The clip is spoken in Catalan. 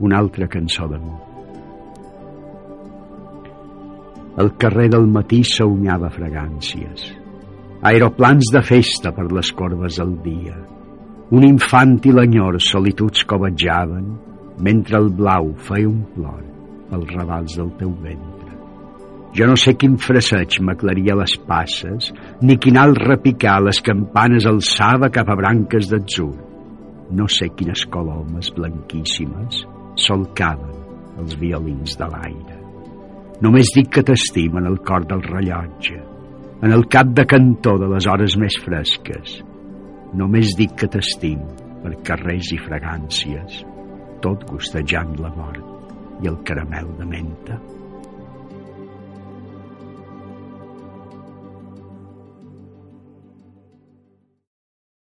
una altra cançó d'amor. El carrer del matí s'aunyava fragàncies. Aeroplans de festa per les corbes del dia. Un infant i l'enyor solituds covetjaven mentre el blau feia un plor pels ravals del teu ventre. Jo no sé quin fraseig m'aclaria les passes, ni quin alt repicar les campanes alçava cap a branques d'atzur. No sé quines colomes blanquíssimes solcaven els violins de l'aire. Només dic que t'estim en el cor del rellotge, en el cap de cantó de les hores més fresques. Només dic que t'estim per carrers i fragàncies, tot gustejant la mort i el caramel de menta.